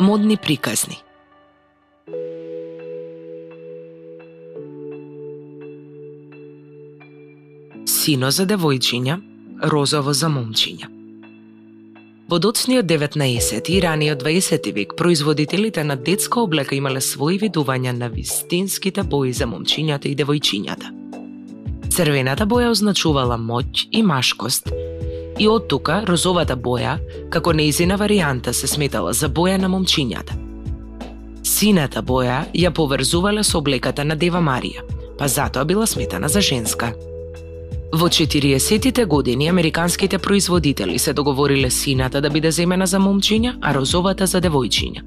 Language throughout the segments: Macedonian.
Модни приказни Сино за девојчиња, розово за момчиња. Во доцниот 19 и раниот 20 век производителите на детска облека имале своји видувања на вистинските бои за момчињата и девојчињата. Црвената боја означувала моќ и машкост, и од тука розовата боја, како неизина варијанта, се сметала за боја на момчињата. Сината боја ја поврзувале со облеката на Дева Марија, па затоа била сметана за женска. Во 40-тите години американските производители се договориле сината да биде земена за момчиња, а розовата за девојчиња.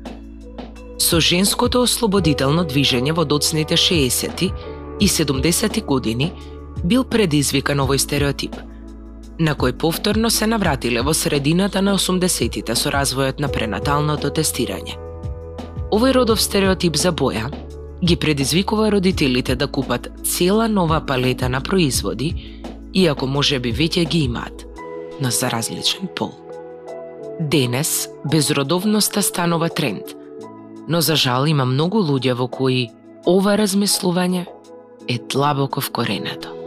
Со женското ослободително движење во доцните 60-ти и 70-ти години бил предизвикан овој стереотип, на кој повторно се навратиле во средината на 80-тите со развојот на пренаталното тестирање. Овој родов стереотип за боја ги предизвикува родителите да купат цела нова палета на производи иако може би веќе ги имаат, но за различен пол. Денес, безродовноста станува тренд, но за жал има многу луѓе во кои ова размислување е длабоко вкоренето.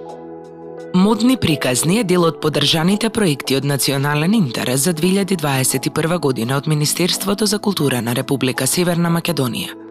Модни приказни е дел од подржаните проекти од национален интерес за 2021 година од Министерството за култура на Република Северна Македонија –